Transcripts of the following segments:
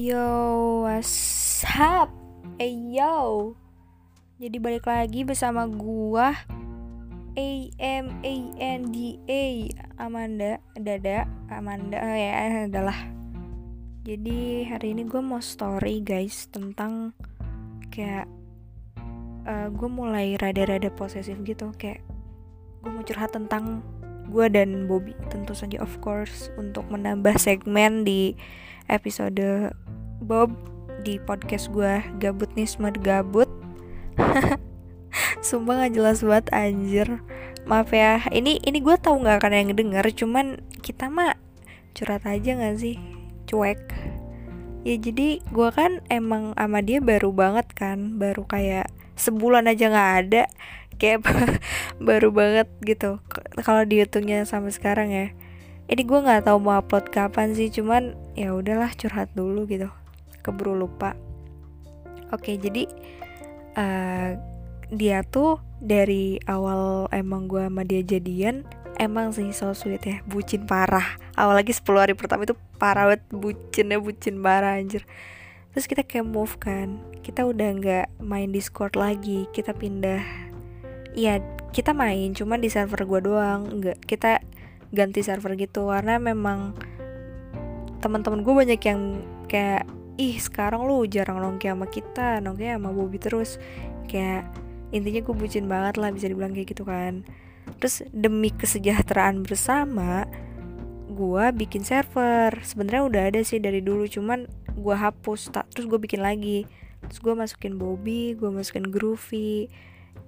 Yo, what's up? Hey yo. Jadi balik lagi bersama gua A M A N D A Amanda Dada Amanda oh ya adalah. Jadi hari ini gue mau story guys tentang kayak uh, gue mulai rada-rada posesif gitu kayak gue mau curhat tentang gue dan Bobby tentu saja of course untuk menambah segmen di episode Bob di podcast gue gabut nih smart gabut. Sumpah gak jelas banget anjir. Maaf ya ini ini gue tahu nggak akan yang denger cuman kita mah curhat aja nggak sih? Cuek. Ya jadi gue kan emang sama dia baru banget kan baru kayak sebulan aja nggak ada kayak baru banget gitu. Kalau dihitungnya sampai sekarang ya. Ini gue nggak tahu mau upload kapan sih cuman ya udahlah curhat dulu gitu. Keburu lupa. Oke jadi uh, dia tuh dari awal emang gue sama dia jadian emang sih so sweet ya. Bucin parah. Awal lagi 10 hari pertama itu parah banget. Bucinnya bucin parah anjir. Terus kita kayak move kan. Kita udah nggak main discord lagi. Kita pindah Iya kita main cuman di server gue doang. Nggak kita ganti server gitu karena memang teman-teman gue banyak yang kayak ih sekarang lu jarang nongki sama kita nongki sama Bobby terus. Kayak intinya gue bucin banget lah bisa dibilang kayak gitu kan. Terus demi kesejahteraan bersama gue bikin server. Sebenarnya udah ada sih dari dulu cuman gue hapus tak terus gue bikin lagi. Terus gue masukin Bobby gue masukin Groovy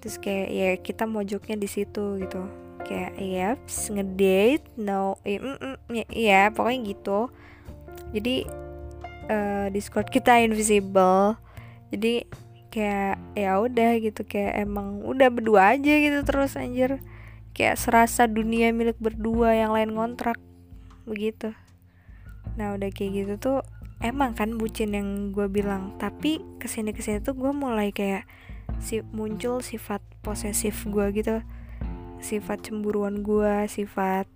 terus kayak ya kita mojoknya di situ gitu. Kayak ya ngedate no ya, mm, mm, ya, ya pokoknya gitu. Jadi uh, Discord kita invisible. Jadi kayak ya udah gitu. Kayak emang udah berdua aja gitu terus anjir. Kayak serasa dunia milik berdua yang lain ngontrak begitu. Nah udah kayak gitu tuh emang kan bucin yang gue bilang. Tapi ke sini ke sini tuh gue mulai kayak si muncul sifat posesif gue gitu. Sifat cemburuan gue sifat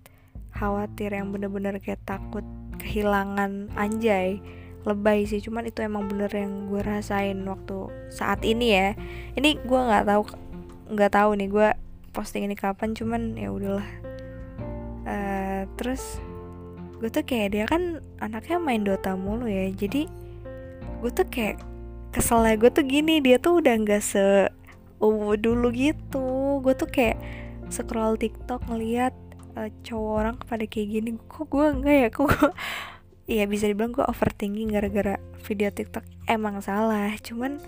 khawatir yang bener-bener kayak takut kehilangan anjay lebay sih. Cuman itu emang bener yang gue rasain waktu saat ini ya. Ini gue nggak tahu nggak tahu nih gue posting ini kapan cuman ya udahlah. Uh, terus gue tuh kayak dia kan anaknya main Dota mulu ya. Jadi gue tuh kayak keselnya gue tuh gini dia tuh udah nggak se oh, dulu gitu. Gue tuh kayak scroll TikTok ngeliat uh, cowok orang pada kayak gini. Kok gue enggak ya? Kok Iya bisa dibilang gue overthinking gara-gara video TikTok. Emang salah cuman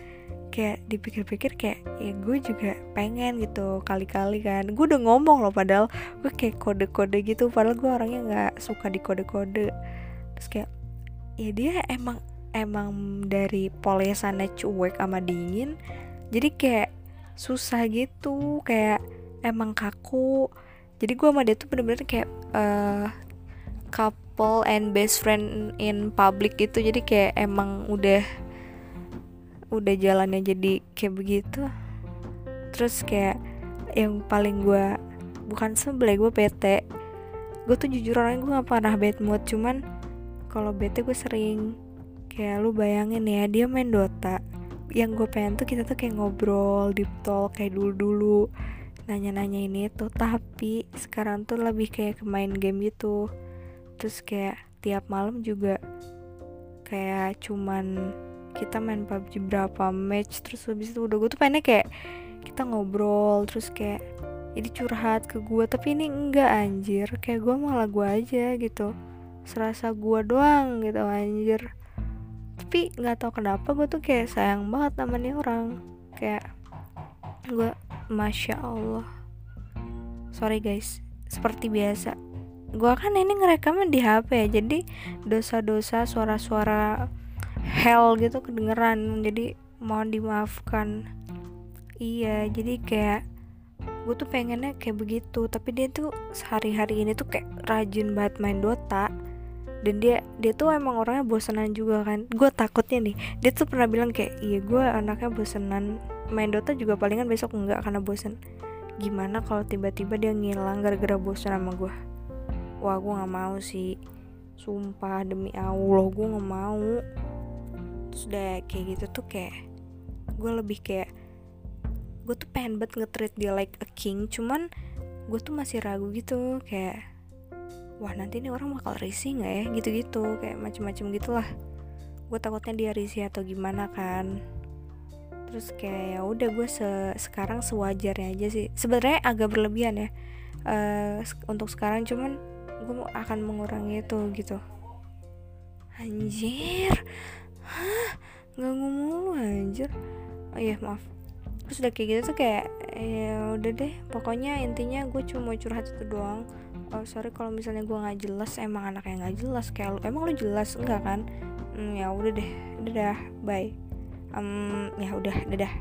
kayak dipikir-pikir kayak ya gue juga pengen gitu kali-kali kan. Gue udah ngomong loh padahal gue kayak kode-kode gitu. Padahal gue orangnya nggak suka di kode-kode terus kayak ya dia emang emang dari polesannya cuek sama dingin jadi kayak susah gitu kayak emang kaku. Jadi gue sama dia tuh bener-bener kayak uh, couple and best friend in public gitu. Jadi kayak emang udah udah jalannya jadi kayak begitu. Terus kayak yang paling gue bukan sebel gue bete. Gue tuh jujur orangnya gue gak pernah bad mood cuman kalau bete gue sering kayak lu bayangin ya dia main Dota. Yang gue pengen tuh kita tuh kayak ngobrol deep talk kayak dulu-dulu. Nanya-nanya ini tuh tapi sekarang tuh lebih kayak ke main game gitu. Terus kayak tiap malam juga kayak cuman kita main PUBG berapa match terus habis itu udah gue tuh pengennya kayak kita ngobrol terus kayak jadi curhat ke gue tapi ini enggak anjir. Kayak gue malah gue aja gitu. Serasa gue doang gitu anjir tapi nggak tahu kenapa gue tuh kayak sayang banget sama nih orang. Kayak gue masya allah. Sorry guys. Seperti biasa. Gue kan ini ngerekamnya di HP ya jadi dosa-dosa suara-suara hell gitu kedengeran. Jadi mohon dimaafkan. Iya jadi kayak gue tuh pengennya kayak begitu. Tapi dia tuh sehari-hari ini tuh kayak rajin banget main Dota dan dia dia tuh emang orangnya bosenan juga kan. Gue takutnya nih dia tuh pernah bilang kayak iya gue anaknya bosenan main Dota juga palingan besok enggak karena bosen. Gimana kalau tiba-tiba dia ngilang gara-gara bosen sama gue wah gue nggak mau sih. Sumpah demi allah gue nggak mau. Sudah kayak gitu tuh kayak gue lebih kayak gue tuh pengen banget nge-treat dia like a king. Cuman gue tuh masih ragu gitu kayak wah nanti ini orang bakal risih nggak ya? Gitu-gitu kayak macem-macem gitulah. Gue takutnya dia risih atau gimana kan. Terus kayak ya udah gue se sekarang sewajarnya aja sih. Sebenarnya agak berlebihan ya uh, untuk sekarang cuman gue akan mengurangi itu gitu. Anjir! Hah? Nggak ngomong anjir. Oh iya maaf. Terus udah kayak gitu tuh kayak ya udah deh pokoknya intinya gue cuma mau curhat itu doang oh sorry kalau misalnya gue nggak jelas emang anak yang nggak jelas kayak lu emang lu jelas? Enggak kan? Hmm, ya udah deh. Udah dah bye. Um, ya udah dadah